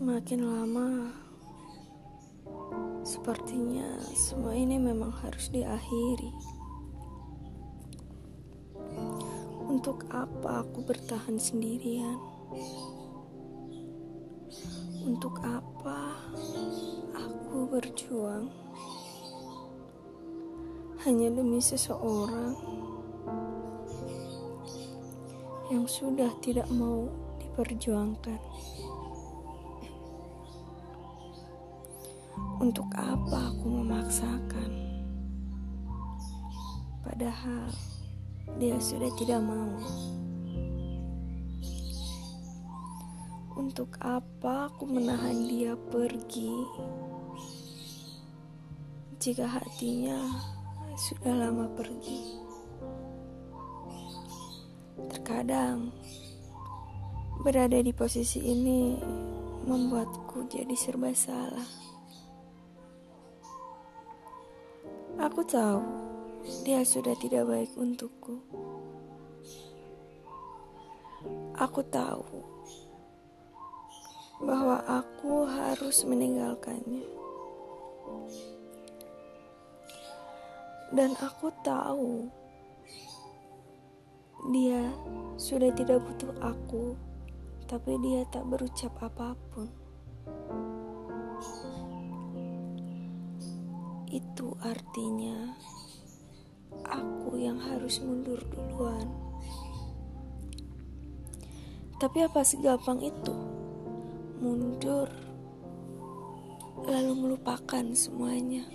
Semakin lama, sepertinya semua ini memang harus diakhiri. Untuk apa aku bertahan sendirian? Untuk apa aku berjuang hanya demi seseorang yang sudah tidak mau diperjuangkan? Untuk apa aku memaksakan? Padahal dia sudah tidak mau. Untuk apa aku menahan dia pergi? Jika hatinya sudah lama pergi. Terkadang berada di posisi ini membuatku jadi serba salah. Aku tahu dia sudah tidak baik untukku. Aku tahu bahwa aku harus meninggalkannya. Dan aku tahu dia sudah tidak butuh aku, tapi dia tak berucap apa pun. Itu artinya aku yang harus mundur duluan. Tapi apa segampang itu? Mundur lalu melupakan semuanya.